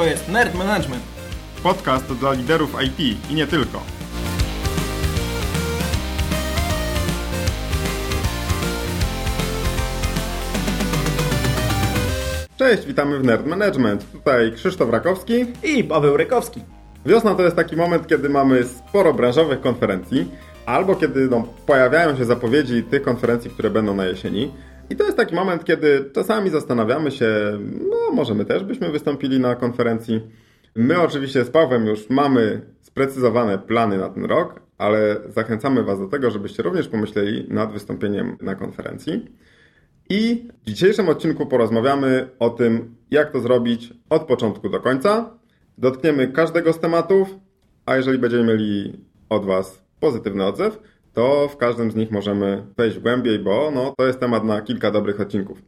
To jest Nerd Management. Podcast dla liderów IT i nie tylko. Cześć, witamy w Nerd Management. Tutaj Krzysztof Rakowski. I Paweł Rykowski. Wiosna to jest taki moment, kiedy mamy sporo branżowych konferencji, albo kiedy no, pojawiają się zapowiedzi tych konferencji, które będą na jesieni. I to jest taki moment, kiedy czasami zastanawiamy się, no może my też byśmy wystąpili na konferencji. My oczywiście z Pawłem już mamy sprecyzowane plany na ten rok, ale zachęcamy Was do tego, żebyście również pomyśleli nad wystąpieniem na konferencji. I w dzisiejszym odcinku porozmawiamy o tym, jak to zrobić od początku do końca. Dotkniemy każdego z tematów, a jeżeli będziemy mieli od Was pozytywny odzew, to w każdym z nich możemy wejść głębiej, bo no, to jest temat na kilka dobrych odcinków.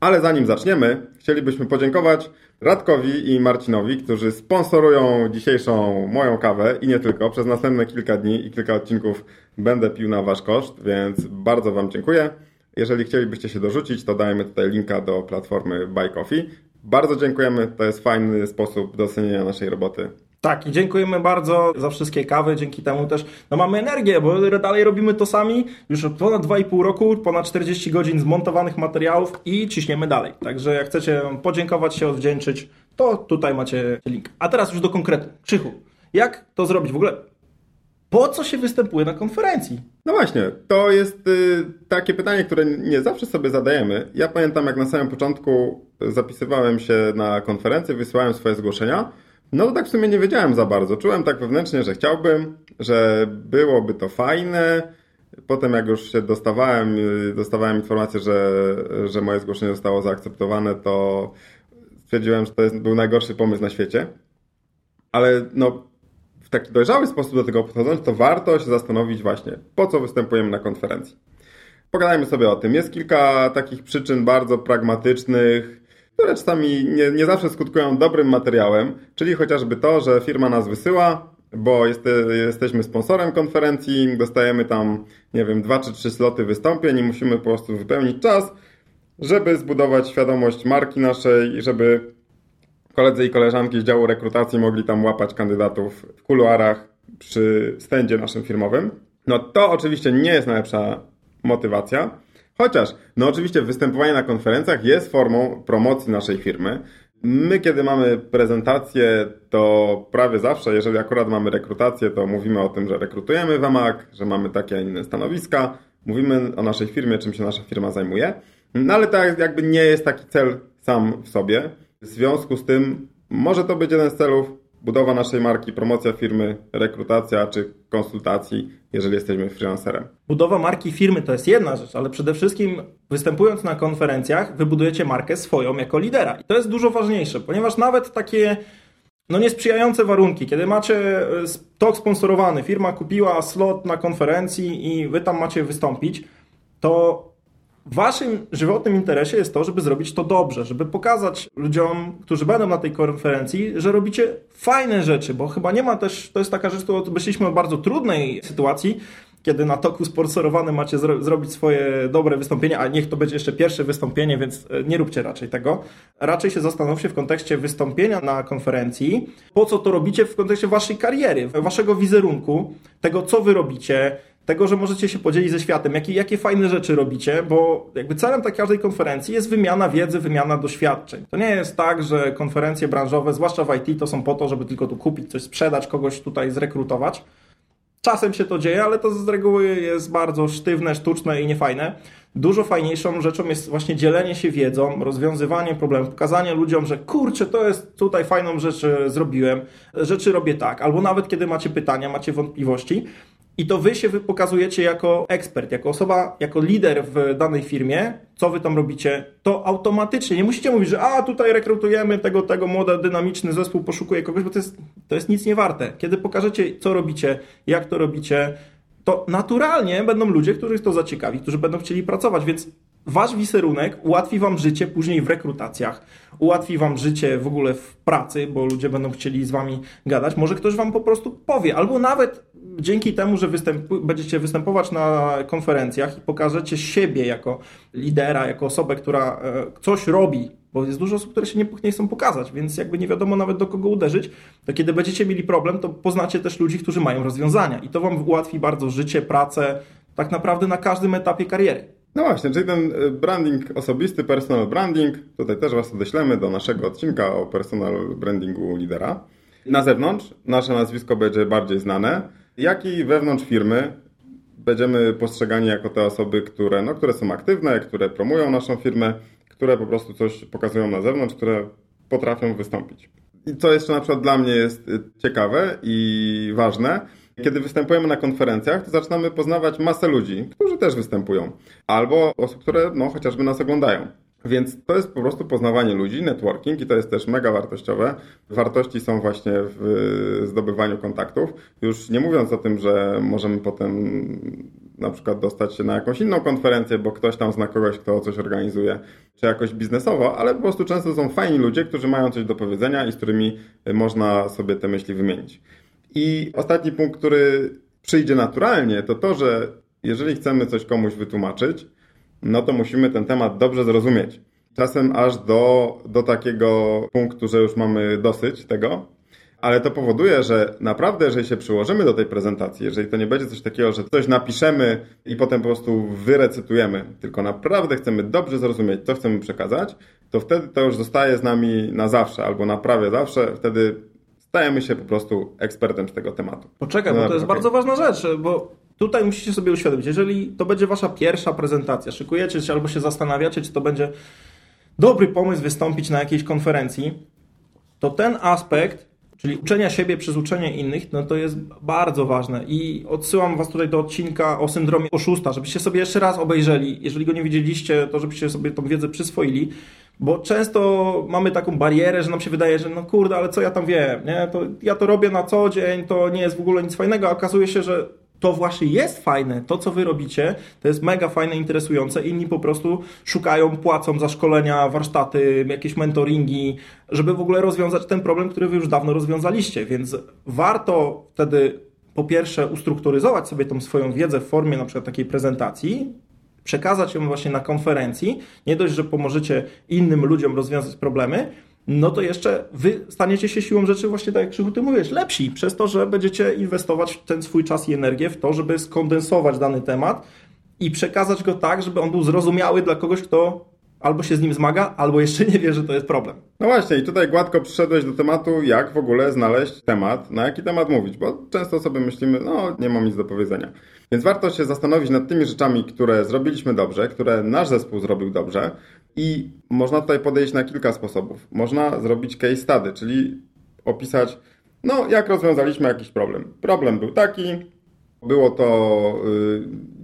Ale zanim zaczniemy, chcielibyśmy podziękować Radkowi i Marcinowi, którzy sponsorują dzisiejszą moją kawę i nie tylko. Przez następne kilka dni i kilka odcinków będę pił na Wasz koszt, więc bardzo Wam dziękuję. Jeżeli chcielibyście się dorzucić, to dajemy tutaj linka do platformy Buy Coffee. Bardzo dziękujemy, to jest fajny sposób docenienia naszej roboty. Tak, i dziękujemy bardzo za wszystkie kawy. Dzięki temu też no mamy energię, bo dalej robimy to sami. Już od ponad 2,5 roku, ponad 40 godzin zmontowanych materiałów i ciśniemy dalej. Także jak chcecie podziękować się, odwdzięczyć, to tutaj macie link. A teraz już do konkretu. Krzychu, jak to zrobić w ogóle? Po co się występuje na konferencji? No właśnie, to jest y, takie pytanie, które nie zawsze sobie zadajemy. Ja pamiętam, jak na samym początku zapisywałem się na konferencję, wysyłałem swoje zgłoszenia. No tak w sumie nie wiedziałem za bardzo. Czułem tak wewnętrznie, że chciałbym, że byłoby to fajne. Potem jak już się dostawałem, dostawałem informację, że, że moje zgłoszenie zostało zaakceptowane, to stwierdziłem, że to jest, był najgorszy pomysł na świecie. Ale no, w taki dojrzały sposób do tego podchodząc, to warto się zastanowić właśnie, po co występujemy na konferencji. Pogadajmy sobie o tym. Jest kilka takich przyczyn bardzo pragmatycznych, które czasami nie, nie zawsze skutkują dobrym materiałem, czyli chociażby to, że firma nas wysyła, bo jest, jesteśmy sponsorem konferencji, dostajemy tam, nie wiem, dwa czy trzy sloty wystąpień i musimy po prostu wypełnić czas, żeby zbudować świadomość marki naszej i żeby koledzy i koleżanki z działu rekrutacji mogli tam łapać kandydatów w kuluarach przy stędzie naszym firmowym. No to oczywiście nie jest najlepsza motywacja, chociaż no oczywiście występowanie na konferencjach jest formą promocji naszej firmy. My, kiedy mamy prezentację, to prawie zawsze, jeżeli akurat mamy rekrutację, to mówimy o tym, że rekrutujemy w AMAK, że mamy takie, inne stanowiska, mówimy o naszej firmie, czym się nasza firma zajmuje. No ale to jakby nie jest taki cel sam w sobie. W związku z tym może to być jeden z celów budowa naszej marki, promocja firmy, rekrutacja czy konsultacji, jeżeli jesteśmy freelancerem. Budowa marki firmy to jest jedna rzecz, ale przede wszystkim występując na konferencjach, wybudujecie markę swoją jako lidera. I to jest dużo ważniejsze, ponieważ nawet takie no niesprzyjające warunki, kiedy macie e, tok sponsorowany, firma kupiła slot na konferencji i wy tam macie wystąpić, to waszym żywotnym interesie jest to, żeby zrobić to dobrze, żeby pokazać ludziom, którzy będą na tej konferencji, że robicie fajne rzeczy, bo chyba nie ma też, to jest taka rzecz, tu wyszliśmy od bardzo trudnej sytuacji, kiedy na toku sponsorowanym macie zro zrobić swoje dobre wystąpienie, a niech to będzie jeszcze pierwsze wystąpienie, więc e, nie róbcie raczej tego. Raczej się zastanówcie w kontekście wystąpienia na konferencji, po co to robicie w kontekście waszej kariery, waszego wizerunku, tego co wy robicie, tego, że możecie się podzielić ze światem, jakie, jakie fajne rzeczy robicie, bo jakby celem takiej każdej konferencji jest wymiana wiedzy, wymiana doświadczeń. To nie jest tak, że konferencje branżowe, zwłaszcza w IT, to są po to, żeby tylko tu kupić coś, sprzedać, kogoś tutaj zrekrutować. Czasem się to dzieje, ale to z reguły jest bardzo sztywne, sztuczne i niefajne. Dużo fajniejszą rzeczą jest właśnie dzielenie się wiedzą, rozwiązywanie problemów, pokazanie ludziom, że kurczę, to jest tutaj fajną rzecz zrobiłem, rzeczy robię tak, albo nawet kiedy macie pytania, macie wątpliwości, i to wy się wy pokazujecie jako ekspert, jako osoba, jako lider w danej firmie, co wy tam robicie, to automatycznie, nie musicie mówić, że a tutaj rekrutujemy tego, tego młody, dynamiczny zespół, poszukuje kogoś, bo to jest, to jest nic nie warte. Kiedy pokażecie, co robicie, jak to robicie, to naturalnie będą ludzie, których to zaciekawi, którzy będą chcieli pracować, więc wasz wizerunek ułatwi wam życie później w rekrutacjach, ułatwi wam życie w ogóle w pracy, bo ludzie będą chcieli z wami gadać. Może ktoś wam po prostu powie, albo nawet dzięki temu, że występu, będziecie występować na konferencjach i pokażecie siebie jako lidera, jako osobę, która e, coś robi, bo jest dużo osób, które się nie, nie chcą pokazać, więc jakby nie wiadomo nawet do kogo uderzyć, to kiedy będziecie mieli problem, to poznacie też ludzi, którzy mają rozwiązania i to wam ułatwi bardzo życie, pracę, tak naprawdę na każdym etapie kariery. No właśnie, czyli ten e, branding osobisty, personal branding, tutaj też Was odeślemy do naszego odcinka o personal brandingu lidera. Na zewnątrz nasze nazwisko będzie bardziej znane, jak i wewnątrz firmy będziemy postrzegani jako te osoby, które, no, które są aktywne, które promują naszą firmę, które po prostu coś pokazują na zewnątrz, które potrafią wystąpić. I co jeszcze na przykład dla mnie jest y, ciekawe i ważne, kiedy występujemy na konferencjach, to zaczynamy poznawać masę ludzi, którzy też występują, albo osób, które no, chociażby nas oglądają. Więc to jest po prostu poznawanie ludzi, networking i to jest też mega wartościowe. Wartości są właśnie w zdobywaniu kontaktów. Już nie mówiąc o tym, że możemy potem na przykład dostać się na jakąś inną konferencję, bo ktoś tam zna kogoś, kto coś organizuje, czy jakoś biznesowo, ale po prostu często są fajni ludzie, którzy mają coś do powiedzenia i z którymi można sobie te myśli wymienić. I ostatni punkt, który przyjdzie naturalnie, to to, że jeżeli chcemy coś komuś wytłumaczyć, no to musimy ten temat dobrze zrozumieć. Czasem aż do, do takiego punktu, że już mamy dosyć tego, ale to powoduje, że naprawdę, jeżeli się przyłożymy do tej prezentacji, jeżeli to nie będzie coś takiego, że coś napiszemy i potem po prostu wyrecytujemy, tylko naprawdę chcemy dobrze zrozumieć, co chcemy przekazać, to wtedy to już zostaje z nami na zawsze albo na prawie zawsze. Wtedy stajemy się po prostu ekspertem z tego tematu. Poczekaj, no, bo to jest okay. bardzo ważna rzecz, bo tutaj musicie sobie uświadomić, jeżeli to będzie wasza pierwsza prezentacja, szykujecie się albo się zastanawiacie, czy to będzie dobry pomysł wystąpić na jakiejś konferencji, to ten aspekt, czyli uczenia siebie przez uczenie innych, no to jest bardzo ważne i odsyłam was tutaj do odcinka o syndromie oszusta, żebyście sobie jeszcze raz obejrzeli, jeżeli go nie widzieliście, to żebyście sobie tą wiedzę przyswoili, bo często mamy taką barierę, że nam się wydaje, że no kurde, ale co ja tam wiem, nie? To ja to robię na co dzień, to nie jest w ogóle nic fajnego, a okazuje się, że to właśnie jest fajne, to co wy robicie, to jest mega fajne, interesujące. Inni po prostu szukają, płacą za szkolenia, warsztaty, jakieś mentoringi, żeby w ogóle rozwiązać ten problem, który wy już dawno rozwiązaliście. Więc warto wtedy po pierwsze ustrukturyzować sobie tą swoją wiedzę w formie na przykład takiej prezentacji, przekazać ją właśnie na konferencji. Nie dość, że pomożecie innym ludziom rozwiązać problemy, no to jeszcze wy staniecie się siłą rzeczy właśnie tak jak Krzychu ty mówisz, lepsi przez to, że będziecie inwestować ten swój czas i energię w to, żeby skondensować dany temat i przekazać go tak, żeby on był zrozumiały dla kogoś, kto albo się z nim zmaga, albo jeszcze nie wie, że to jest problem. No właśnie, i tutaj gładko przyszedłeś do tematu, jak w ogóle znaleźć temat, na jaki temat mówić, bo często sobie myślimy, no nie mam nic do powiedzenia. Więc warto się zastanowić nad tymi rzeczami, które zrobiliśmy dobrze, które nasz zespół zrobił dobrze, i można tutaj podejść na kilka sposobów. Można zrobić case study, czyli opisać, no jak rozwiązaliśmy jakiś problem. Problem był taki, było to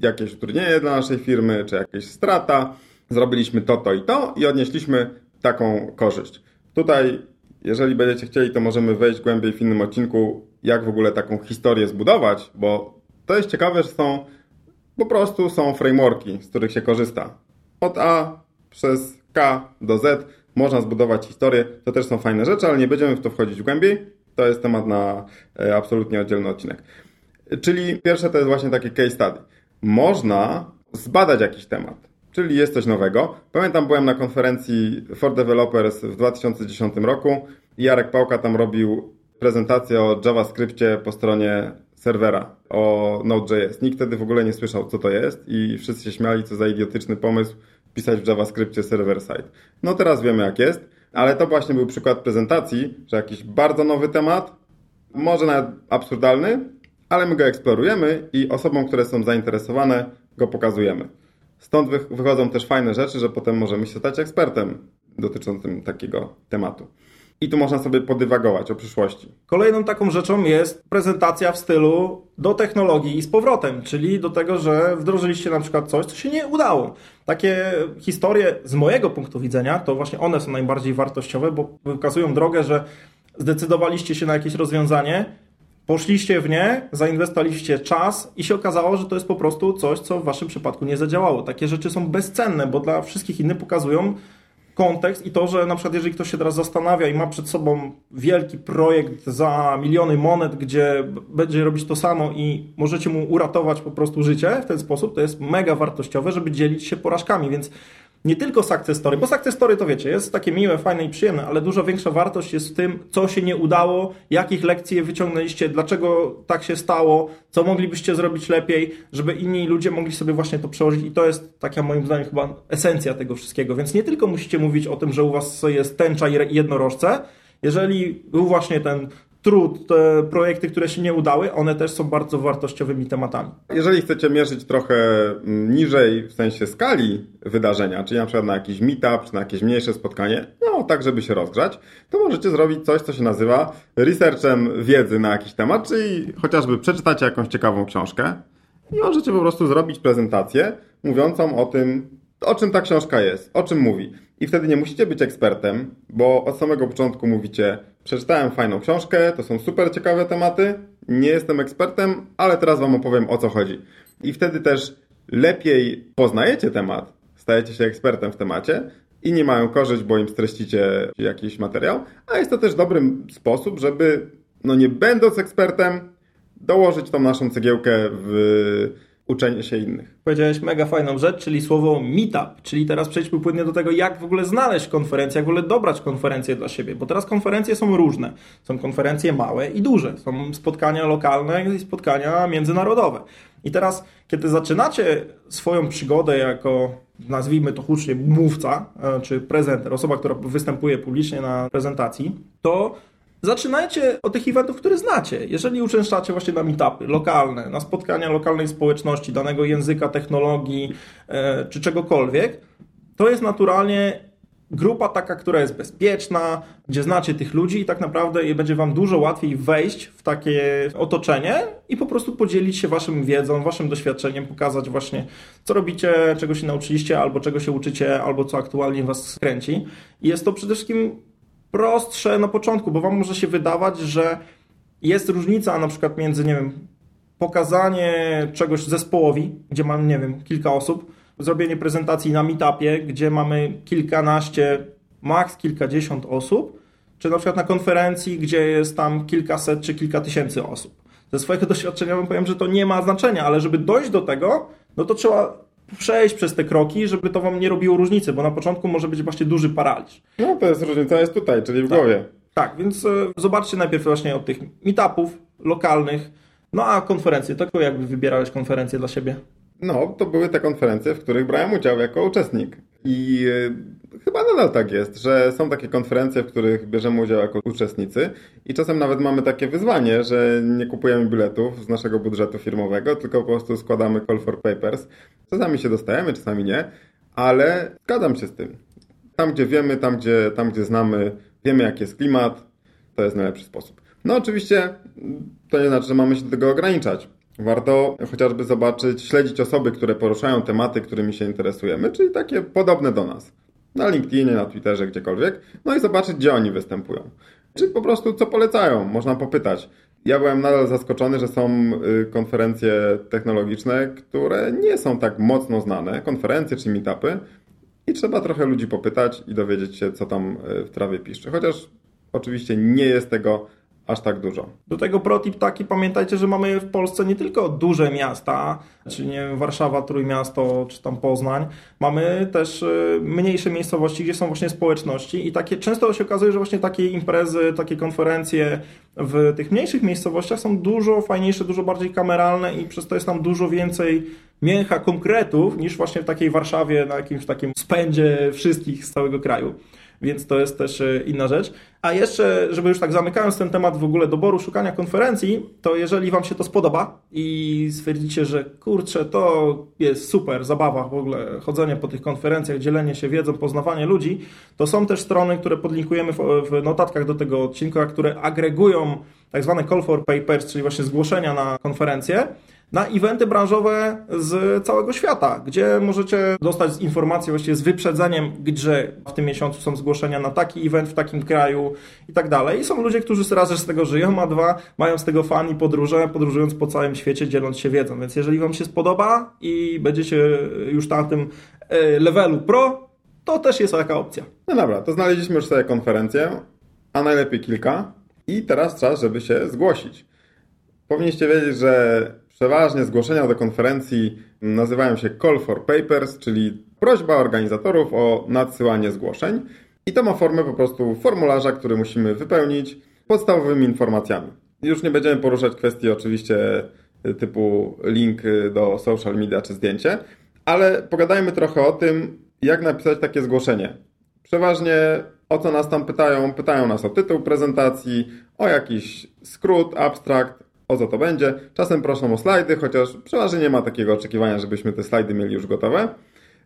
y, jakieś utrudnienie dla naszej firmy, czy jakaś strata, zrobiliśmy to, to i to i odnieśliśmy taką korzyść. Tutaj, jeżeli będziecie chcieli, to możemy wejść głębiej w innym odcinku, jak w ogóle taką historię zbudować, bo to jest ciekawe, że są po prostu są frameworki, z których się korzysta. Od A przez K do Z można zbudować historię. To też są fajne rzeczy, ale nie będziemy w to wchodzić głębiej. To jest temat na e, absolutnie oddzielny odcinek. Czyli pierwsze to jest właśnie takie case study. Można zbadać jakiś temat. Czyli jest coś nowego. Pamiętam, byłem na konferencji for Developers w 2010 roku. Jarek Pałka tam robił prezentację o JavaScriptie po stronie serwera, o Node.js. Nikt wtedy w ogóle nie słyszał, co to jest i wszyscy się śmiali, co za idiotyczny pomysł pisać w JavaScriptie server-side. No teraz wiemy jak jest, ale to właśnie był przykład prezentacji, że jakiś bardzo nowy temat, może nawet absurdalny, ale my go eksplorujemy i osobom, które są zainteresowane, go pokazujemy. Stąd wychodzą też fajne rzeczy, że potem możemy się stać ekspertem dotyczącym takiego tematu. I tu można sobie podywagować o przyszłości. Kolejną taką rzeczą jest prezentacja w stylu do technologii i z powrotem, czyli do tego, że wdrożyliście na przykład coś, co się nie udało. Takie historie z mojego punktu widzenia, to właśnie one są najbardziej wartościowe, bo wykazują drogę, że zdecydowaliście się na jakieś rozwiązanie, poszliście w nie, zainwestowaliście czas i się okazało, że to jest po prostu coś, co w waszym przypadku nie zadziałało. Takie rzeczy są bezcenne, bo dla wszystkich innych pokazują, kontekst i to, że na przykład jeżeli ktoś się teraz zastanawia i ma przed sobą wielki projekt za miliony monet, gdzie będzie robić to samo i możecie mu uratować po prostu życie w ten sposób, to jest mega wartościowe, żeby dzielić się porażkami, więc nie tylko success story, bo success story to wiecie, jest takie miłe, fajne i przyjemne, ale dużo większa wartość jest w tym, co się nie udało, jakich lekcji wyciągnęliście, dlaczego tak się stało, co moglibyście zrobić lepiej, żeby inni ludzie mogli sobie właśnie to przełożyć. I to jest taka moim zdaniem chyba esencja tego wszystkiego, więc nie tylko musicie mówić o tym, że u was jest tęcza i jednorożce, jeżeli był właśnie ten trud, te projekty, które się nie udały, one też są bardzo wartościowymi tematami. Jeżeli chcecie mierzyć trochę niżej w sensie skali wydarzenia, czyli na przykład na jakiś meetup, czy na jakieś mniejsze spotkanie, no tak, żeby się rozgrzać, to możecie zrobić coś, co się nazywa researchem wiedzy na jakiś temat, czyli chociażby przeczytacie jakąś ciekawą książkę i możecie po prostu zrobić prezentację mówiącą o tym, o czym ta książka jest, o czym mówi. I wtedy nie musicie być ekspertem, bo od samego początku mówicie, przeczytałem fajną książkę, to są super ciekawe tematy, nie jestem ekspertem, ale teraz Wam opowiem o co chodzi. I wtedy też lepiej poznajecie temat, stajecie się ekspertem w temacie, inni mają korzyść, bo im streścicie jakiś materiał, a jest to też dobry sposób, żeby, no nie będąc ekspertem, dołożyć tą naszą cegiełkę w uczenie się innych. Powiedziałeś mega fajną rzecz, czyli słowo meetup, czyli teraz przejdźmy płynnie do tego, jak w ogóle znaleźć konferencję, jak w ogóle dobrać konferencję dla siebie, bo teraz konferencje są różne. Są konferencje małe i duże, są spotkania lokalne i spotkania międzynarodowe. I teraz, kiedy zaczynacie swoją przygodę jako, nazwijmy to hucznie, mówca, e, czy prezenter, osoba, która występuje publicznie na prezentacji, to Zaczynajcie od tych eventów, które znacie. Jeżeli uczęszczacie właśnie na meetupy lokalne, na spotkania lokalnej społeczności, danego języka, technologii e, czy czegokolwiek, to jest naturalnie grupa taka, która jest bezpieczna, gdzie znacie tych ludzi i tak naprawdę będzie Wam dużo łatwiej wejść w takie otoczenie i po prostu podzielić się Waszym wiedzą, Waszym doświadczeniem, pokazać właśnie, co robicie, czego się nauczyliście, albo czego się uczycie, albo co aktualnie Was kręci. I jest to przede wszystkim prostsze na początku, bo wam może się wydawać, że jest różnica na przykład między, nie wiem, pokazanie czegoś zespołowi, gdzie mam, nie wiem, kilka osób, zrobienie prezentacji na meetupie, gdzie mamy kilkanaście, maks kilkadziesiąt osób, czy na przykład na konferencji, gdzie jest tam kilkaset czy kilka tysięcy osób. Ze swojego doświadczenia wam powiem, że to nie ma znaczenia, ale żeby dojść do tego, no to trzeba przejść przez te kroki, żeby to wam nie robiło różnicy, bo na początku może być właśnie duży paraliż. No to jest różnica, jest tutaj, czyli w tak. głowie. Tak, więc e, zobaczcie najpierw właśnie od tych meetupów lokalnych, no a konferencje, to jakby wybierałeś konferencje dla siebie? No, to były te konferencje, w których brałem udział jako uczestnik. I e, chyba nadal tak jest, że są takie konferencje, w których bierzemy udział jako uczestnicy i czasem nawet mamy takie wyzwanie, że nie kupujemy biletów z naszego budżetu firmowego, tylko po prostu składamy call for papers. Czasami się dostajemy, czasami nie, ale zgadzam się z tym. Tam, gdzie wiemy, tam, gdzie, tam, gdzie znamy, wiemy, jaki jest klimat, to jest najlepszy sposób. No oczywiście to nie znaczy, że mamy się do tego ograniczać. Warto chociażby zobaczyć, śledzić osoby, które poruszają tematy, którymi się interesujemy, czyli takie podobne do nas. Na LinkedInie, na Twitterze, gdziekolwiek. No i zobaczyć, gdzie oni występują. Czy po prostu co polecają, można popytać. Ja byłem nadal zaskoczony, że są y, konferencje technologiczne, które nie są tak mocno znane, konferencje czy meetupy, i trzeba trochę ludzi popytać i dowiedzieć się, co tam y, w trawie piszczy. Chociaż oczywiście nie jest tego aż tak dużo. Do tego protip taki, pamiętajcie, że mamy w Polsce nie tylko duże miasta, czyli nie wiem, Warszawa, Trójmiasto, czy tam Poznań, mamy też y, mniejsze miejscowości, gdzie są właśnie społeczności i takie często się okazuje, że właśnie takie imprezy, takie konferencje w tych mniejszych miejscowościach są dużo fajniejsze, dużo bardziej kameralne i przez to jest tam dużo więcej mięcha konkretów niż właśnie w takiej Warszawie na jakimś takim spędzie wszystkich z całego kraju więc to jest też e, inna rzecz. A jeszcze, żeby już tak zamykając ten temat w ogóle doboru, szukania konferencji, to jeżeli Wam się to spodoba i stwierdzicie, że kurczę, to jest super zabawa w ogóle, chodzenie po tych konferencjach, dzielenie się wiedzą, poznawanie ludzi, to są też strony, które podlinkujemy w notatkach do tego odcinka, które agregują tak zwane call for papers, czyli właśnie zgłoszenia na konferencje na eventy branżowe z całego świata, gdzie możecie dostać informacje właściwie z wyprzedzeniem, gdzie w tym miesiącu są zgłoszenia na taki event w takim kraju i tak dalej. I są ludzie, którzy raz, że z tego żyją, a dwa, mają z tego fan i podróże, podróżując po całym świecie, dzieląc się wiedzą. Więc jeżeli Wam się spodoba i będziecie już na tym e, levelu pro, to też jest taka opcja. No dobra, to znaleźliśmy już sobie konferencję, a najlepiej kilka i teraz czas, żeby się zgłosić. Powinniście wiedzieć, że przeważnie zgłoszenia do konferencji nazywają się call for papers, czyli prośba organizatorów o nadsyłanie zgłoszeń. I to ma formę po prostu formularza, który musimy wypełnić podstawowymi informacjami. Już nie będziemy poruszać kwestii oczywiście typu link do social media czy zdjęcie, ale pogadajmy trochę o tym, jak napisać takie zgłoszenie. Przeważnie o co nas tam pytają? Pytają nas o tytuł prezentacji, o jakiś skrót, abstrakt, o co to będzie. Czasem proszą o slajdy, chociaż przeważnie nie ma takiego oczekiwania, żebyśmy te slajdy mieli już gotowe.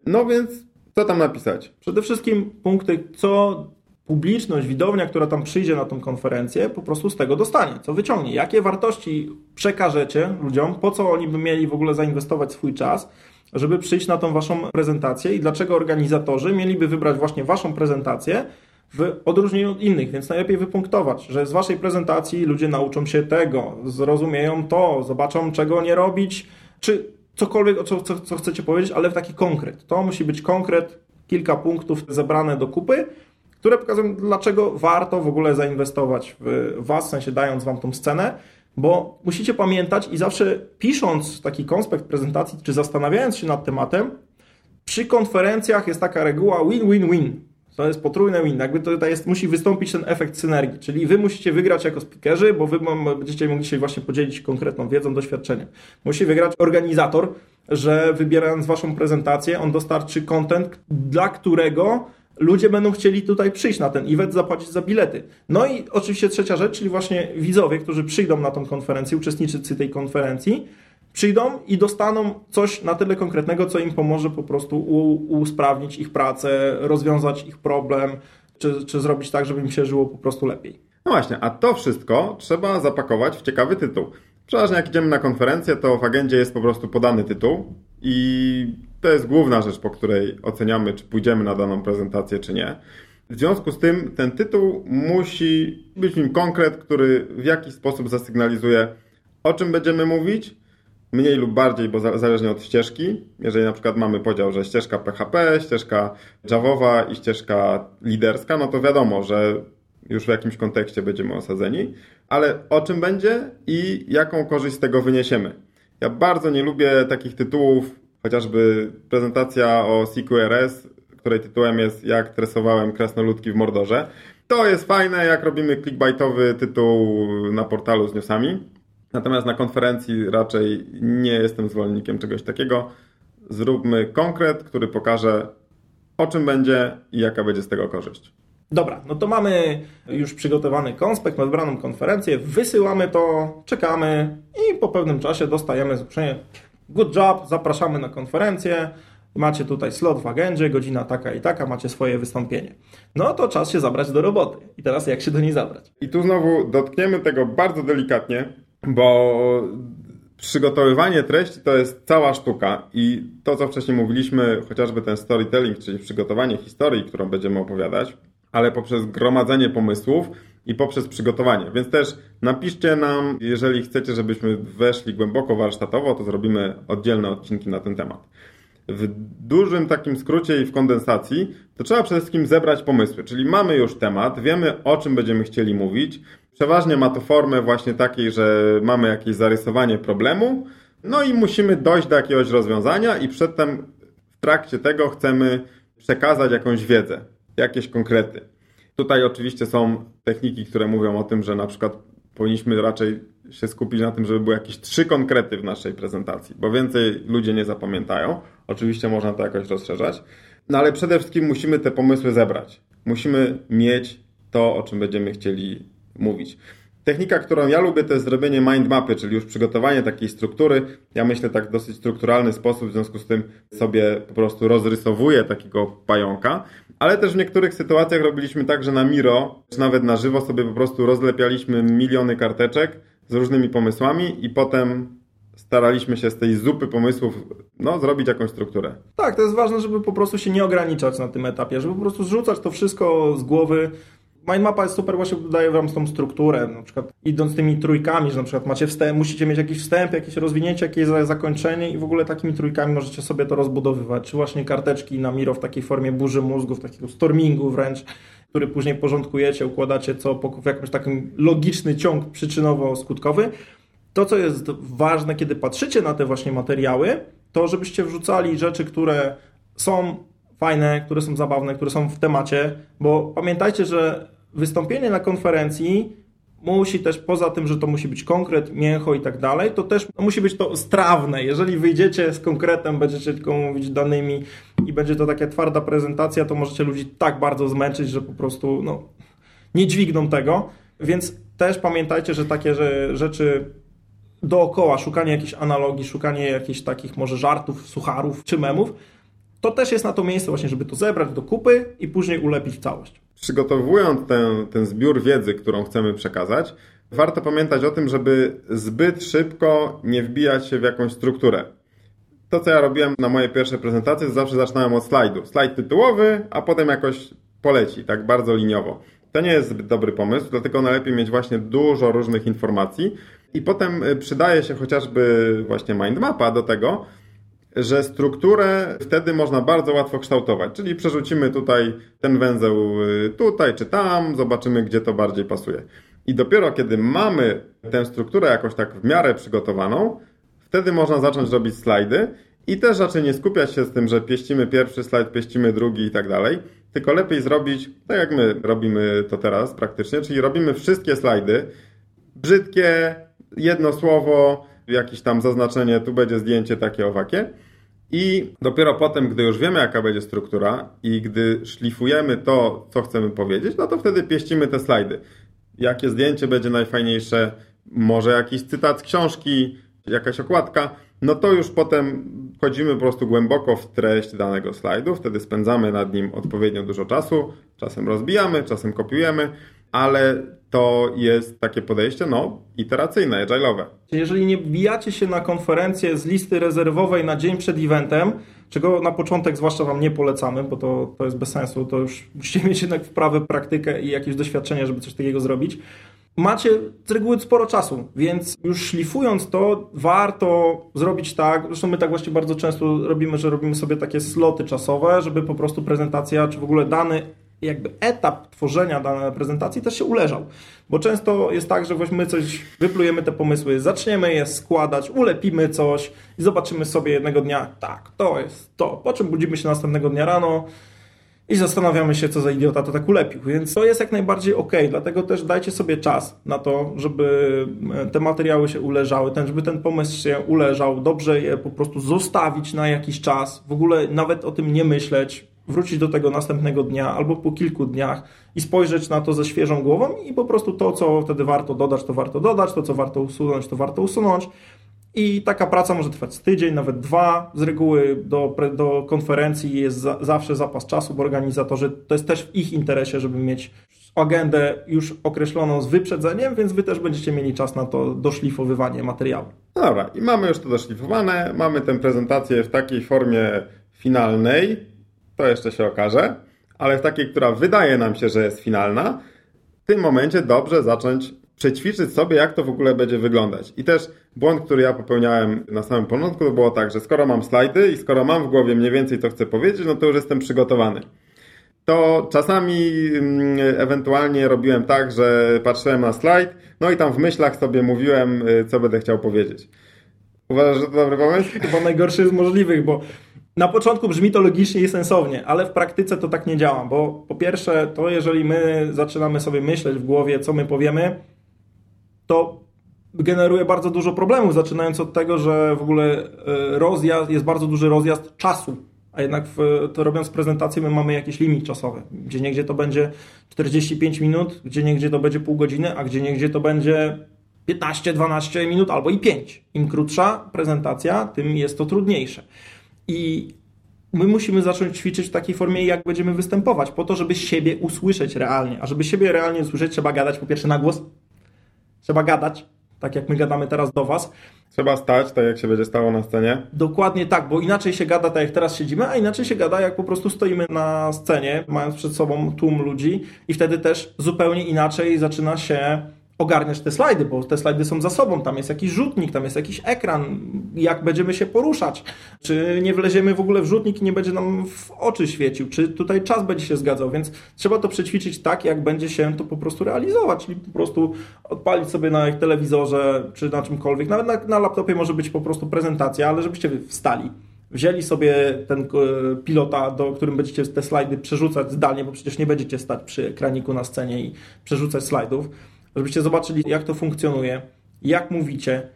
No więc co tam napisać? Przede wszystkim punkty, co publiczność, widownia, która tam przyjdzie na tą konferencję, po prostu z tego dostanie, co wyciągnie. Jakie wartości przekażecie ludziom, po co oni by mieli w ogóle zainwestować swój czas, żeby przyjść na tą waszą prezentację i dlaczego organizatorzy mieliby wybrać właśnie waszą prezentację w odróżnieniu od innych, więc najlepiej wypunktować, że z waszej prezentacji ludzie nauczą się tego, zrozumieją to, zobaczą czego nie robić, czy cokolwiek, co, co, co chcecie powiedzieć, ale w taki konkret. To musi być konkret, kilka punktów zebrane do kupy, które pokazują, dlaczego warto w ogóle zainwestować w Was, w sensie dając Wam tą scenę, bo musicie pamiętać i zawsze pisząc taki konspekt prezentacji, czy zastanawiając się nad tematem, przy konferencjach jest taka reguła win-win-win. To jest potrójne win. Jakby to tutaj jest, musi wystąpić ten efekt synergii, czyli wy musicie wygrać jako speakerzy, bo wy będziecie mogli się właśnie podzielić konkretną wiedzą, doświadczeniem. Musi wygrać organizator, że wybierając waszą prezentację, on dostarczy content, dla którego ludzie będą chcieli tutaj przyjść na ten event, zapłacić za bilety. No i oczywiście trzecia rzecz, czyli właśnie widzowie, którzy przyjdą na tą konferencję, uczestnicy tej konferencji, przyjdą i dostaną coś na tyle konkretnego, co im pomoże po prostu usprawnić ich pracę, rozwiązać ich problem, czy, czy zrobić tak, żeby im się żyło po prostu lepiej. No właśnie, a to wszystko trzeba zapakować w ciekawy tytuł. Przeważnie jak idziemy na konferencję, to w agendzie jest po prostu podany tytuł i to jest główna rzecz, po której oceniamy, czy pójdziemy na daną prezentację, czy nie. W związku z tym ten tytuł musi być w nim konkret, który w jakiś sposób zasygnalizuje, o czym będziemy mówić, mniej lub bardziej, bo zależnie od ścieżki. Jeżeli na przykład mamy podział, że ścieżka PHP, ścieżka Javowa i ścieżka liderska, no to wiadomo, że już w jakimś kontekście będziemy osadzeni, ale o czym będzie i jaką korzyść z tego wyniesiemy. Ja bardzo nie lubię takich tytułów, chociażby prezentacja o CQRS, której tytułem jest Jak tresowałem krasnoludki w Mordorze. To jest fajne, jak robimy clickbaitowy tytuł na portalu z newsami. Natomiast na konferencji raczej nie jestem zwolennikiem czegoś takiego. Zróbmy konkret, który pokaże o czym będzie i jaka będzie z tego korzyść. Dobra, no to mamy już przygotowany konspekt, wybraną konferencję, wysyłamy to, czekamy i po pewnym czasie dostajemy zgłoszenie good job, zapraszamy na konferencję, macie tutaj slot w agendzie, godzina taka i taka, macie swoje wystąpienie. No to czas się zabrać do roboty. I teraz jak się do niej zabrać? I tu znowu dotkniemy tego bardzo delikatnie, bo przygotowywanie treści to jest cała sztuka i to, co wcześniej mówiliśmy, chociażby ten storytelling, czyli przygotowanie historii, którą będziemy opowiadać, ale poprzez gromadzenie pomysłów i poprzez przygotowanie. Więc też napiszcie nam, jeżeli chcecie, żebyśmy weszli głęboko warsztatowo, to zrobimy oddzielne odcinki na ten temat. W dużym takim skrócie i w kondensacji, to trzeba przede wszystkim zebrać pomysły, czyli mamy już temat, wiemy o czym będziemy chcieli mówić. Przeważnie ma to formę właśnie takiej, że mamy jakieś zarysowanie problemu, no i musimy dojść do jakiegoś rozwiązania i przedtem w trakcie tego chcemy przekazać jakąś wiedzę jakieś konkrety. Tutaj oczywiście są techniki, które mówią o tym, że na przykład powinniśmy raczej się skupić na tym, żeby były jakieś trzy konkrety w naszej prezentacji, bo więcej ludzie nie zapamiętają. Oczywiście można to jakoś rozszerzać, no ale przede wszystkim musimy te pomysły zebrać. Musimy mieć to, o czym będziemy chcieli mówić. Technika, którą ja lubię, to jest zrobienie mind mapy, czyli już przygotowanie takiej struktury. Ja myślę tak w dosyć strukturalny sposób, w związku z tym sobie po prostu rozrysowuję takiego pająka, ale też w niektórych sytuacjach robiliśmy tak, że na Miro, czy nawet na żywo sobie po prostu rozlepialiśmy miliony karteczek z różnymi pomysłami i potem staraliśmy się z tej zupy pomysłów no, zrobić jakąś strukturę. Tak, to jest ważne, żeby po prostu się nie ograniczać na tym etapie, żeby po prostu zrzucać to wszystko z głowy, Mindmapa jest super, właśnie daje wam tą strukturę, na przykład idąc tymi trójkami, że na przykład macie wstęp, musicie mieć jakiś wstęp, jakieś rozwinięcie, jakieś zakończenie i w ogóle takimi trójkami możecie sobie to rozbudowywać, czy właśnie karteczki na Miro w takiej formie burzy mózgów, takiego stormingu wręcz, który później porządkujecie, układacie co w jakimś takim logiczny ciąg przyczynowo-skutkowy. To, co jest ważne, kiedy patrzycie na te właśnie materiały, to żebyście wrzucali rzeczy, które są fajne, które są zabawne, które są w temacie, bo pamiętajcie, że wystąpienie na konferencji musi też, poza tym, że to musi być konkret, mięcho i tak dalej, to też musi być to strawne. Jeżeli wyjdziecie z konkretem, będziecie tylko mówić danymi i będzie to taka twarda prezentacja, to możecie ludzi tak bardzo zmęczyć, że po prostu no, nie dźwigną tego. Więc też pamiętajcie, że takie rzeczy dookoła, szukanie jakichś analogii, szukanie jakichś takich może żartów, sucharów czy memów, to też jest na to miejsce właśnie, żeby to zebrać do kupy i później ulepić całość. Przygotowując ten, ten zbiór wiedzy, którą chcemy przekazać, warto pamiętać o tym, żeby zbyt szybko nie wbijać się w jakąś strukturę. To, co ja robiłem na mojej pierwszej prezentacji, to zawsze zaczynałem od slajdu. Slajd tytułowy, a potem jakoś poleci, tak bardzo liniowo. To nie jest zbyt dobry pomysł, dlatego najlepiej mieć właśnie dużo różnych informacji i potem y, przydaje się chociażby właśnie mindmapa do tego, że strukturę wtedy można bardzo łatwo kształtować, czyli przerzucimy tutaj ten węzeł y, tutaj czy tam, zobaczymy gdzie to bardziej pasuje. I dopiero kiedy mamy tę strukturę jakoś tak w miarę przygotowaną, wtedy można zacząć robić slajdy i też raczej nie skupiać się z tym, że pieścimy pierwszy slajd, pieścimy drugi i tak dalej, tylko lepiej zrobić tak jak my robimy to teraz praktycznie, czyli robimy wszystkie slajdy, brzydkie, jedno słowo, jakieś tam zaznaczenie, tu będzie zdjęcie takie owakie i dopiero potem, gdy już wiemy, jaka będzie struktura i gdy szlifujemy to, co chcemy powiedzieć, no to wtedy pieścimy te slajdy. Jakie zdjęcie będzie najfajniejsze, może jakiś cytat z książki, jakaś okładka, no to już potem wchodzimy po prostu głęboko w treść danego slajdu, wtedy spędzamy nad nim odpowiednio dużo czasu, czasem rozbijamy, czasem kopiujemy, ale to jest takie podejście, no, iteracyjne, agile'owe. Jeżeli nie wbijacie się na konferencję z listy rezerwowej na dzień przed eventem, czego na początek zwłaszcza Wam nie polecamy, bo to, to jest bez sensu, to już musicie mieć jednak wprawę, praktykę i jakieś doświadczenie, żeby coś takiego zrobić. Macie z reguły sporo czasu, więc już szlifując to, warto zrobić tak, zresztą my tak właśnie bardzo często robimy, że robimy sobie takie sloty czasowe, żeby po prostu prezentacja, czy w ogóle dany jakby etap tworzenia danej prezentacji też się uleżał. Bo często jest tak, że my coś, wyplujemy te pomysły, zaczniemy je składać, ulepimy coś i zobaczymy sobie jednego dnia, tak, to jest to. Po czym budzimy się następnego dnia rano i zastanawiamy się, co za idiota to tak ulepił. Więc to jest jak najbardziej ok, dlatego też dajcie sobie czas na to, żeby e, te materiały się uleżały, ten, żeby ten pomysł się uleżał, dobrze je po prostu zostawić na jakiś czas, w ogóle nawet o tym nie myśleć, wrócić do tego następnego dnia albo po kilku dniach i spojrzeć na to ze świeżą głową i po prostu to, co wtedy warto dodać, to warto dodać, to, co warto usunąć, to warto usunąć. I taka praca może trwać tydzień, nawet dwa. Z reguły do, do konferencji jest za, zawsze zapas czasu, bo organizatorzy to jest też w ich interesie, żeby mieć agendę już określoną z wyprzedzeniem, więc wy też będziecie mieli czas na to doszlifowywanie materiału. Dobra, i mamy już to doszlifowane, mamy tę prezentację w takiej formie finalnej, to jeszcze się okaże, ale w takiej, która wydaje nam się, że jest finalna, w tym momencie dobrze zacząć przećwiczyć sobie, jak to w ogóle będzie wyglądać. I też błąd, który ja popełniałem na samym początku, to było tak, że skoro mam slajdy i skoro mam w głowie mniej więcej to chcę powiedzieć, no to już jestem przygotowany. To czasami mm, ewentualnie robiłem tak, że patrzyłem na slajd, no i tam w myślach sobie mówiłem, y, co będę chciał powiedzieć. Uważasz, że to dobry pomysł? Chyba najgorszy z możliwych, bo na początku brzmi to logicznie i sensownie, ale w praktyce to tak nie działa, bo po pierwsze, to jeżeli my zaczynamy sobie myśleć w głowie, co my powiemy, to generuje bardzo dużo problemów, zaczynając od tego, że w ogóle e, rozjazd, jest bardzo duży rozjazd czasu, a jednak w, to robiąc prezentację my mamy jakiś limit czasowy. Gdzie niegdzie to będzie 45 minut, gdzie niegdzie to będzie pół godziny, a gdzie niegdzie to będzie 15-12 minut albo i 5. Im krótsza prezentacja, tym jest to trudniejsze. I my musimy zacząć ćwiczyć w takiej formie, jak będziemy występować, po to, żeby siebie usłyszeć realnie. A żeby siebie realnie usłyszeć, trzeba gadać po pierwsze na głos, trzeba gadać, tak jak my gadamy teraz do Was. Trzeba stać, tak jak się będzie stało na scenie. Dokładnie tak, bo inaczej się gada tak jak teraz siedzimy, a inaczej się gada jak po prostu stoimy na scenie, mając przed sobą tłum ludzi i wtedy też zupełnie inaczej zaczyna się ogarniać te slajdy, bo te slajdy są za sobą, tam jest jakiś rzutnik, tam jest jakiś ekran, jak będziemy się poruszać, czy nie wleziemy w ogóle w rzutnik i nie będzie nam w oczy świecił, czy tutaj czas będzie się zgadzał, więc trzeba to przećwiczyć tak, jak będzie się to po prostu realizować, czyli po prostu odpalić sobie na telewizorze, czy na czymkolwiek, nawet na, na laptopie może być po prostu prezentacja, ale żebyście wstali, wzięli sobie ten e, pilota, do którym będziecie te slajdy przerzucać zdalnie, bo przecież nie będziecie stać przy ekraniku na scenie i przerzucać slajdów, żebyście zobaczyli, jak to funkcjonuje, jak mówicie.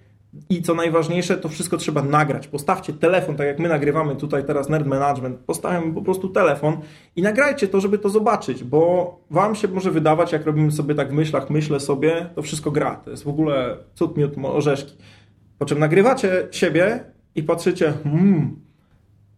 I co najważniejsze, to wszystko trzeba nagrać. Postawcie telefon, tak jak my nagrywamy tutaj teraz Nerd Management, postawimy po prostu telefon i nagrajcie to, żeby to zobaczyć, bo wam się może wydawać, jak robimy sobie tak w myślach, myślę sobie, to wszystko gra. To jest w ogóle cud, miód, orzeszki. Po czym nagrywacie siebie i patrzycie, hmm,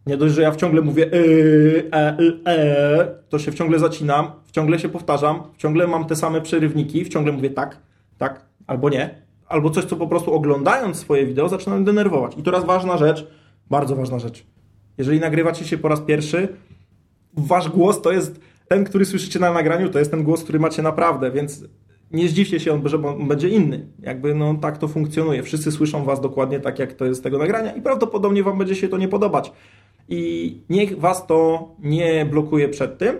nie dość, że ja ciągle mówię yy, e, e, to się ciągle zacinam, ciągle się powtarzam, ciągle mam te same przerywniki, ciągle mówię tak, tak, albo nie, albo coś, co po prostu oglądając swoje wideo zaczynam denerwować. I teraz ważna rzecz, bardzo ważna rzecz. Jeżeli nagrywacie się po raz pierwszy, wasz głos to jest ten, który słyszycie na nagraniu, to jest ten głos, który macie naprawdę, więc nie zdziwcie się, że on będzie inny. Jakby no tak to funkcjonuje. Wszyscy słyszą was dokładnie tak, jak to jest z tego nagrania i prawdopodobnie wam będzie się to nie podobać. I niech was to nie blokuje przed tym,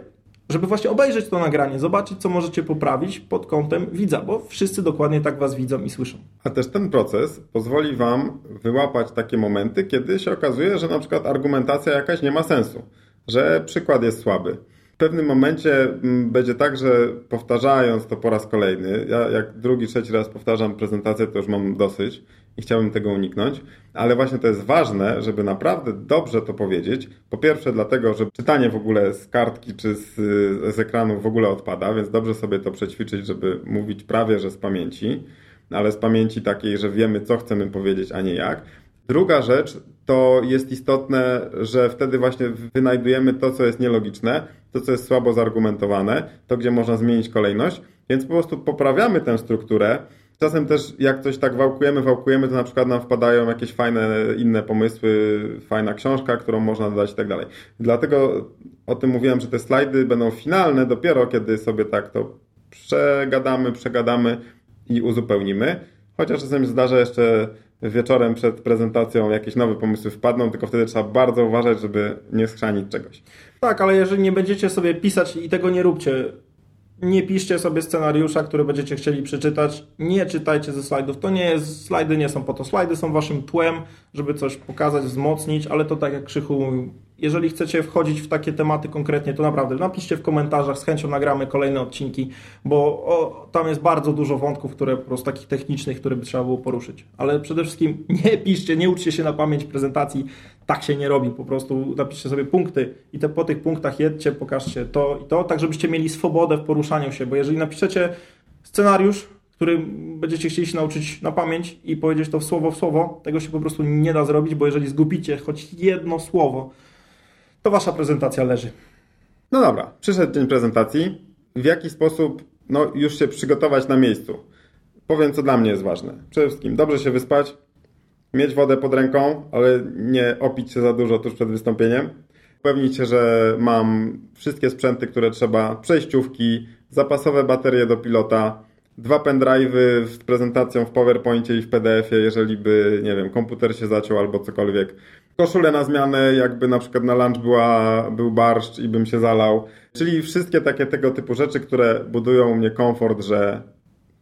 żeby właśnie obejrzeć to nagranie, zobaczyć, co możecie poprawić pod kątem widza, bo wszyscy dokładnie tak was widzą i słyszą. A też ten proces pozwoli wam wyłapać takie momenty, kiedy się okazuje, że na przykład argumentacja jakaś nie ma sensu, że przykład jest słaby w pewnym momencie mm, będzie tak, że powtarzając to po raz kolejny, ja jak drugi, trzeci raz powtarzam prezentację, to już mam dosyć i chciałbym tego uniknąć, ale właśnie to jest ważne, żeby naprawdę dobrze to powiedzieć. Po pierwsze dlatego, że czytanie w ogóle z kartki czy z, z ekranu w ogóle odpada, więc dobrze sobie to przećwiczyć, żeby mówić prawie, że z pamięci, ale z pamięci takiej, że wiemy, co chcemy powiedzieć, a nie jak. Druga rzecz to jest istotne, że wtedy właśnie wynajdujemy to, co jest nielogiczne, to, co jest słabo zargumentowane, to, gdzie można zmienić kolejność, więc po prostu poprawiamy tę strukturę. Czasem też jak coś tak wałkujemy, wałkujemy, to na przykład nam wpadają jakieś fajne inne pomysły, fajna książka, którą można dodać i tak dalej. Dlatego o tym mówiłem, że te slajdy będą finalne dopiero, kiedy sobie tak to przegadamy, przegadamy i uzupełnimy. Chociaż czasem zdarza jeszcze wieczorem przed prezentacją jakieś nowe pomysły wpadną, tylko wtedy trzeba bardzo uważać, żeby nie schrzanić czegoś. Tak, ale jeżeli nie będziecie sobie pisać i tego nie róbcie, nie piszcie sobie scenariusza, który będziecie chcieli przeczytać. Nie czytajcie ze slajdów. To nie jest, slajdy nie są po to. Slajdy są waszym tłem, żeby coś pokazać, wzmocnić, ale to tak jak Krzychu mówił, jeżeli chcecie wchodzić w takie tematy konkretnie, to naprawdę napiszcie w komentarzach, z chęcią nagramy kolejne odcinki, bo o, tam jest bardzo dużo wątków, które po prostu takich technicznych, które by trzeba było poruszyć. Ale przede wszystkim nie piszcie, nie uczcie się na pamięć prezentacji, tak się nie robi, po prostu napiszcie sobie punkty i te, po tych punktach jedźcie, pokażcie to i to, tak żebyście mieli swobodę w poruszaniu się, bo jeżeli napiszecie scenariusz, który będziecie chcieli się nauczyć na pamięć i powiedzieć to w słowo w słowo, tego się po prostu nie da zrobić, bo jeżeli zgubicie choć jedno słowo, to wasza prezentacja leży. No dobra, przyszedł dzień prezentacji. W jaki sposób no, już się przygotować na miejscu? Powiem, co dla mnie jest ważne. Przede wszystkim dobrze się wyspać, mieć wodę pod ręką, ale nie opić się za dużo tuż przed wystąpieniem. Upewnić się, że mam wszystkie sprzęty, które trzeba, przejściówki, zapasowe baterie do pilota, dwa pendrive'y z prezentacją w PowerPoincie i w PDF-ie, jeżeli by, nie wiem, komputer się zaciął albo cokolwiek. Koszulę na zmianę, jakby na przykład na lunch była, był barszcz i bym się zalał. Czyli wszystkie takie tego typu rzeczy, które budują u mnie komfort, że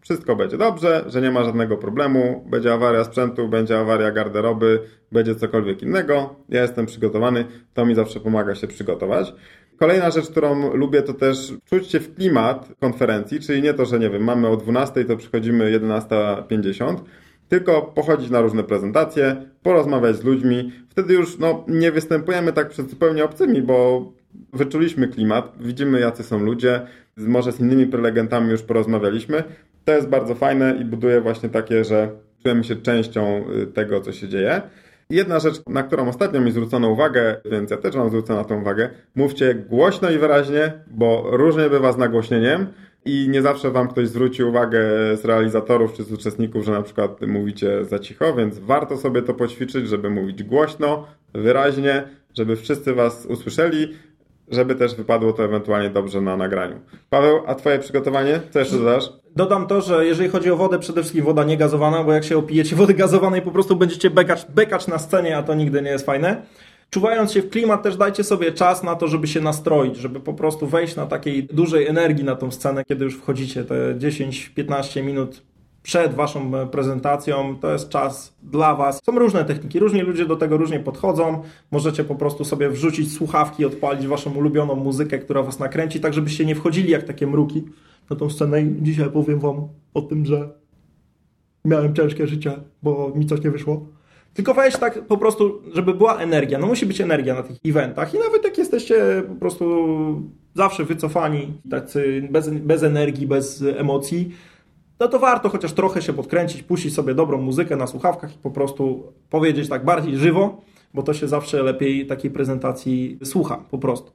wszystko będzie dobrze, że nie ma żadnego problemu, będzie awaria sprzętu, będzie awaria garderoby, będzie cokolwiek innego. Ja jestem przygotowany, to mi zawsze pomaga się przygotować. Kolejna rzecz, którą lubię, to też czuć się w klimat konferencji, czyli nie to, że nie wiem, mamy o 12, to przychodzimy 11.50, tylko pochodzić na różne prezentacje, porozmawiać z ludźmi. Wtedy już no, nie występujemy tak przed zupełnie obcymi, bo wyczuliśmy klimat, widzimy jacy są ludzie, może z innymi prelegentami już porozmawialiśmy. To jest bardzo fajne i buduje właśnie takie, że czujemy się częścią y, tego, co się dzieje. Jedna rzecz, na którą ostatnio mi zwrócono uwagę, więc ja też Wam zwrócę na tą uwagę. Mówcie głośno i wyraźnie, bo różnie bywa z nagłośnieniem. I nie zawsze wam ktoś zwróci uwagę z realizatorów czy z uczestników, że na przykład mówicie za cicho, więc warto sobie to poćwiczyć, żeby mówić głośno, wyraźnie, żeby wszyscy was usłyszeli, żeby też wypadło to ewentualnie dobrze na nagraniu. Paweł, a twoje przygotowanie? Co jeszcze dodasz? Dodam to, że jeżeli chodzi o wodę, przede wszystkim woda niegazowana, bo jak się opijecie wody gazowanej, po prostu będziecie bekać, bekać na scenie, a to nigdy nie jest fajne. Czuwając się w klimat, też dajcie sobie czas na to, żeby się nastroić, żeby po prostu wejść na takiej dużej energii na tą scenę, kiedy już wchodzicie te 10-15 minut przed waszą e, prezentacją. To jest czas dla was. Są różne techniki, różni ludzie do tego różnie podchodzą. Możecie po prostu sobie wrzucić słuchawki, odpalić waszą ulubioną muzykę, która was nakręci, tak żebyście nie wchodzili jak takie mruki na tą scenę. I dzisiaj powiem wam o tym, że miałem ciężkie życie, bo mi coś nie wyszło. Tylko wejść tak po prostu, żeby była energia. No musi być energia na tych eventach i nawet jak jesteście po prostu zawsze wycofani, tacy bez, bez energii, bez emocji, no to warto chociaż trochę się podkręcić, puścić sobie dobrą muzykę na słuchawkach i po prostu powiedzieć tak bardziej żywo, bo to się zawsze lepiej takiej prezentacji słucha po prostu.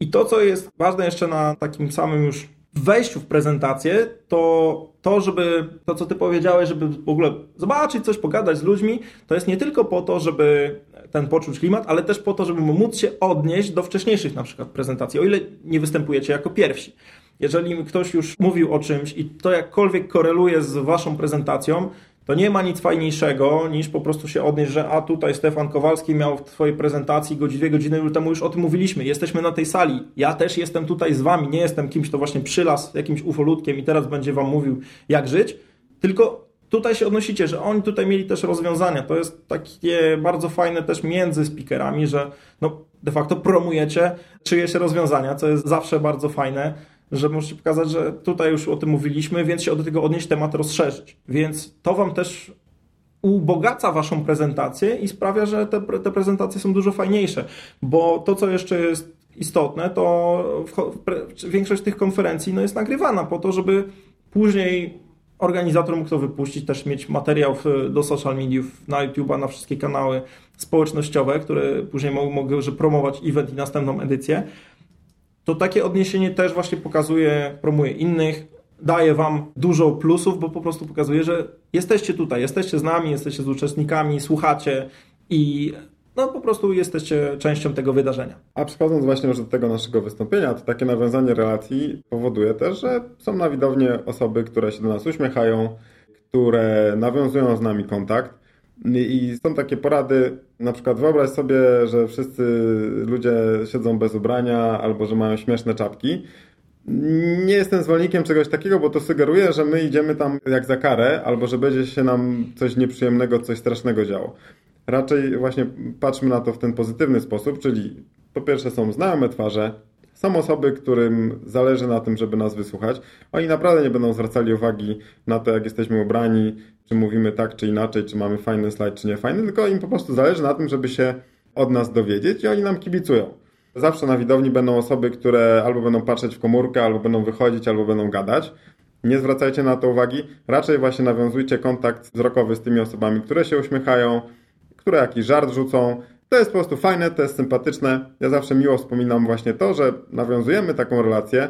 I to, co jest ważne jeszcze na takim samym już wejściu w prezentację, to to, żeby to, co ty powiedziałeś, żeby w ogóle zobaczyć coś, pogadać z ludźmi, to jest nie tylko po to, żeby ten poczuć klimat, ale też po to, żeby móc się odnieść do wcześniejszych na przykład prezentacji, o ile nie występujecie jako pierwsi. Jeżeli ktoś już mówił o czymś i to jakkolwiek koreluje z waszą prezentacją, to nie ma nic fajniejszego niż po prostu się odnieść, że a tutaj Stefan Kowalski miał w twojej prezentacji dwie godziny temu już o tym mówiliśmy. Jesteśmy na tej sali. Ja też jestem tutaj z wami. Nie jestem kimś, kto właśnie przylas jakimś ufolutkiem i teraz będzie wam mówił jak żyć. Tylko tutaj się odnosicie, że oni tutaj mieli też rozwiązania. To jest takie bardzo fajne też między speakerami, że no de facto promujecie czyjeś rozwiązania, co jest zawsze bardzo fajne że możecie pokazać, że tutaj już o tym mówiliśmy, więc się do tego odnieść, temat rozszerzyć. Więc to Wam też ubogaca Waszą prezentację i sprawia, że te, te prezentacje są dużo fajniejsze, bo to, co jeszcze jest istotne, to większość tych konferencji no, jest nagrywana po to, żeby później organizator mógł to wypuścić, też mieć materiał do social mediów, na YouTube'a, na wszystkie kanały społecznościowe, które później mogły promować event i następną edycję to takie odniesienie też właśnie pokazuje, promuje innych, daje Wam dużo plusów, bo po prostu pokazuje, że jesteście tutaj, jesteście z nami, jesteście z uczestnikami, słuchacie i no po prostu jesteście częścią tego wydarzenia. A przechodząc właśnie już do tego naszego wystąpienia, to takie nawiązanie relacji powoduje też, że są na widownie osoby, które się do nas uśmiechają, które nawiązują z nami kontakt. I są takie porady, na przykład wyobraź sobie, że wszyscy ludzie siedzą bez ubrania albo że mają śmieszne czapki. Nie jestem zwolennikiem czegoś takiego, bo to sugeruje, że my idziemy tam jak za karę, albo że będzie się nam coś nieprzyjemnego, coś strasznego działo. Raczej właśnie patrzmy na to w ten pozytywny sposób, czyli po pierwsze są znajome twarze, są osoby, którym zależy na tym, żeby nas wysłuchać. Oni naprawdę nie będą zwracali uwagi na to, jak jesteśmy ubrani, czy mówimy tak, czy inaczej, czy mamy fajny slajd, czy nie fajny, tylko im po prostu zależy na tym, żeby się od nas dowiedzieć i oni nam kibicują. Zawsze na widowni będą osoby, które albo będą patrzeć w komórkę, albo będą wychodzić, albo będą gadać. Nie zwracajcie na to uwagi, raczej właśnie nawiązujcie kontakt wzrokowy z tymi osobami, które się uśmiechają, które jakiś żart rzucą, to jest po prostu fajne, to jest sympatyczne. Ja zawsze miło wspominam właśnie to, że nawiązujemy taką relację.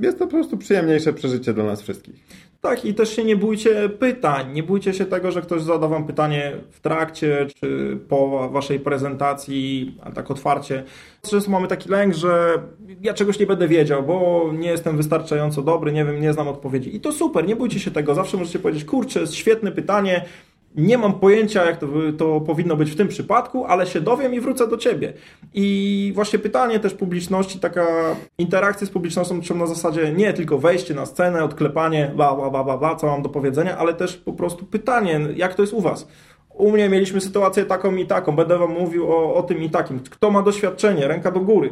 Jest to po prostu przyjemniejsze przeżycie dla nas wszystkich. Tak, i też się nie bójcie pytań. Nie bójcie się tego, że ktoś zada wam pytanie w trakcie czy po waszej prezentacji, tak otwarcie. Często mamy taki lęk, że ja czegoś nie będę wiedział, bo nie jestem wystarczająco dobry, nie wiem, nie znam odpowiedzi. I to super, nie bójcie się tego. Zawsze możecie powiedzieć, kurczę, jest świetne pytanie, nie mam pojęcia, jak to, to powinno być w tym przypadku, ale się dowiem i wrócę do ciebie. I właśnie pytanie też publiczności, taka interakcja z publicznością, czym na zasadzie nie tylko wejście na scenę, odklepanie, bla, bla, bla, bla, bla, co mam do powiedzenia, ale też po prostu pytanie, jak to jest u was? U mnie mieliśmy sytuację taką i taką, będę wam mówił o, o tym i takim. Kto ma doświadczenie? Ręka do góry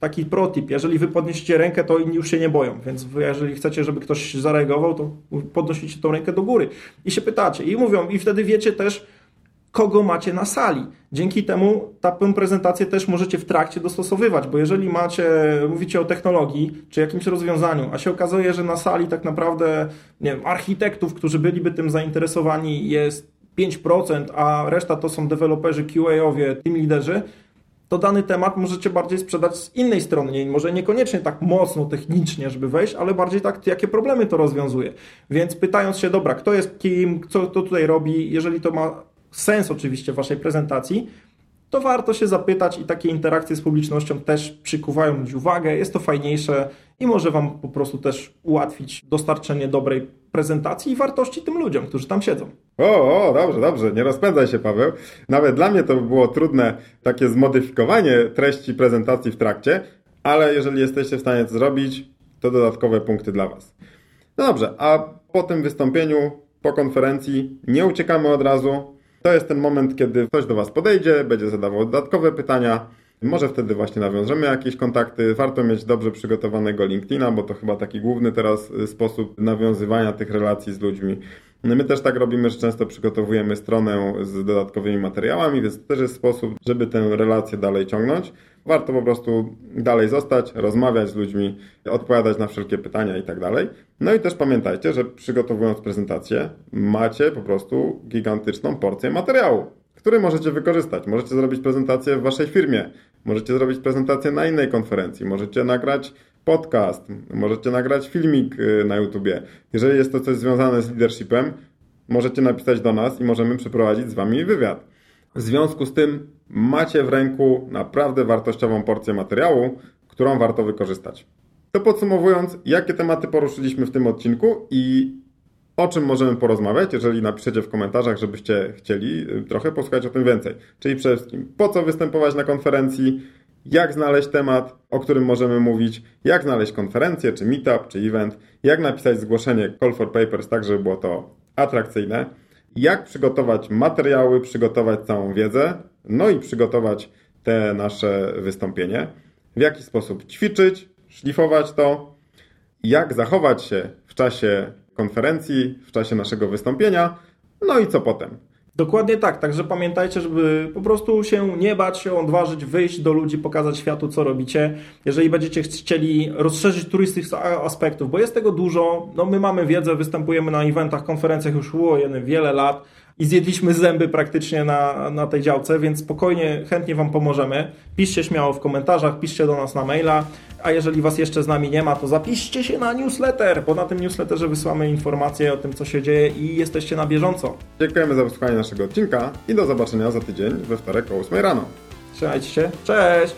taki protip, jeżeli wy podniesiecie rękę, to inni już się nie boją, więc jeżeli chcecie, żeby ktoś zareagował, to podnosicie tą rękę do góry. I się pytacie. I mówią i wtedy wiecie też, kogo macie na sali. Dzięki temu taką prezentację też możecie w trakcie dostosowywać, bo jeżeli macie, mówicie o technologii czy jakimś rozwiązaniu, a się okazuje, że na sali tak naprawdę nie wiem, architektów, którzy byliby tym zainteresowani jest 5%, a reszta to są deweloperzy, QA-owie, team liderzy, to dany temat możecie bardziej sprzedać z innej strony. Może niekoniecznie tak mocno technicznie, żeby wejść, ale bardziej tak, jakie problemy to rozwiązuje. Więc pytając się, dobra, kto jest kim, co to tutaj robi, jeżeli to ma sens oczywiście w waszej prezentacji, to warto się zapytać i takie interakcje z publicznością też przykuwają ludzi uwagę, jest to fajniejsze i może Wam po prostu też ułatwić dostarczenie dobrej prezentacji i wartości tym ludziom, którzy tam siedzą. O, o, dobrze, dobrze, nie rozpędzaj się Paweł. Nawet dla mnie to było trudne takie zmodyfikowanie treści prezentacji w trakcie, ale jeżeli jesteście w stanie to zrobić, to dodatkowe punkty dla Was. No dobrze, a po tym wystąpieniu, po konferencji nie uciekamy od razu, to jest ten moment, kiedy ktoś do Was podejdzie, będzie zadawał dodatkowe pytania. Może wtedy właśnie nawiążemy jakieś kontakty. Warto mieć dobrze przygotowanego LinkedIna, bo to chyba taki główny teraz y, sposób nawiązywania tych relacji z ludźmi. My też tak robimy, że często przygotowujemy stronę z dodatkowymi materiałami, więc też jest sposób, żeby tę relację dalej ciągnąć. Warto po prostu dalej zostać, rozmawiać z ludźmi, odpowiadać na wszelkie pytania i tak dalej. No i też pamiętajcie, że przygotowując prezentację, macie po prostu gigantyczną porcję materiału, który możecie wykorzystać. Możecie zrobić prezentację w waszej firmie, możecie zrobić prezentację na innej konferencji, możecie nagrać podcast, możecie nagrać filmik y, na YouTubie. Jeżeli jest to coś związane z leadershipem, możecie napisać do nas i możemy przeprowadzić z wami wywiad. W związku z tym macie w ręku naprawdę wartościową porcję materiału, którą warto wykorzystać. To podsumowując, jakie tematy poruszyliśmy w tym odcinku i o czym możemy porozmawiać, jeżeli napiszecie w komentarzach, żebyście chcieli y, trochę posłuchać o tym więcej. Czyli przede wszystkim, po co występować na konferencji, jak znaleźć temat, o którym możemy mówić, jak znaleźć konferencję, czy meetup, czy event, jak napisać zgłoszenie call for papers tak, żeby było to atrakcyjne, jak przygotować materiały, przygotować całą wiedzę, no i przygotować te nasze wystąpienie, w jaki sposób ćwiczyć, szlifować to, jak zachować się w czasie konferencji, w czasie naszego wystąpienia, no i co potem. Dokładnie tak, także pamiętajcie, żeby po prostu się nie bać, się odważyć, wyjść do ludzi, pokazać światu, co robicie. Jeżeli będziecie chcieli rozszerzyć tych aspektów, bo jest tego dużo, no my mamy wiedzę, występujemy na eventach, konferencjach już było wiele lat, i zjedliśmy zęby praktycznie na, na tej działce, więc spokojnie, chętnie Wam pomożemy. Piszcie śmiało w komentarzach, piszcie do nas na maila, a jeżeli Was jeszcze z nami nie ma, to zapiszcie się na newsletter, bo na tym newsletterze wysyłamy informacje o tym, co się dzieje i jesteście na bieżąco. Dziękujemy za wysłuchanie naszego odcinka i do zobaczenia za tydzień we wtorek o 8 rano. Trzymajcie się, cześć!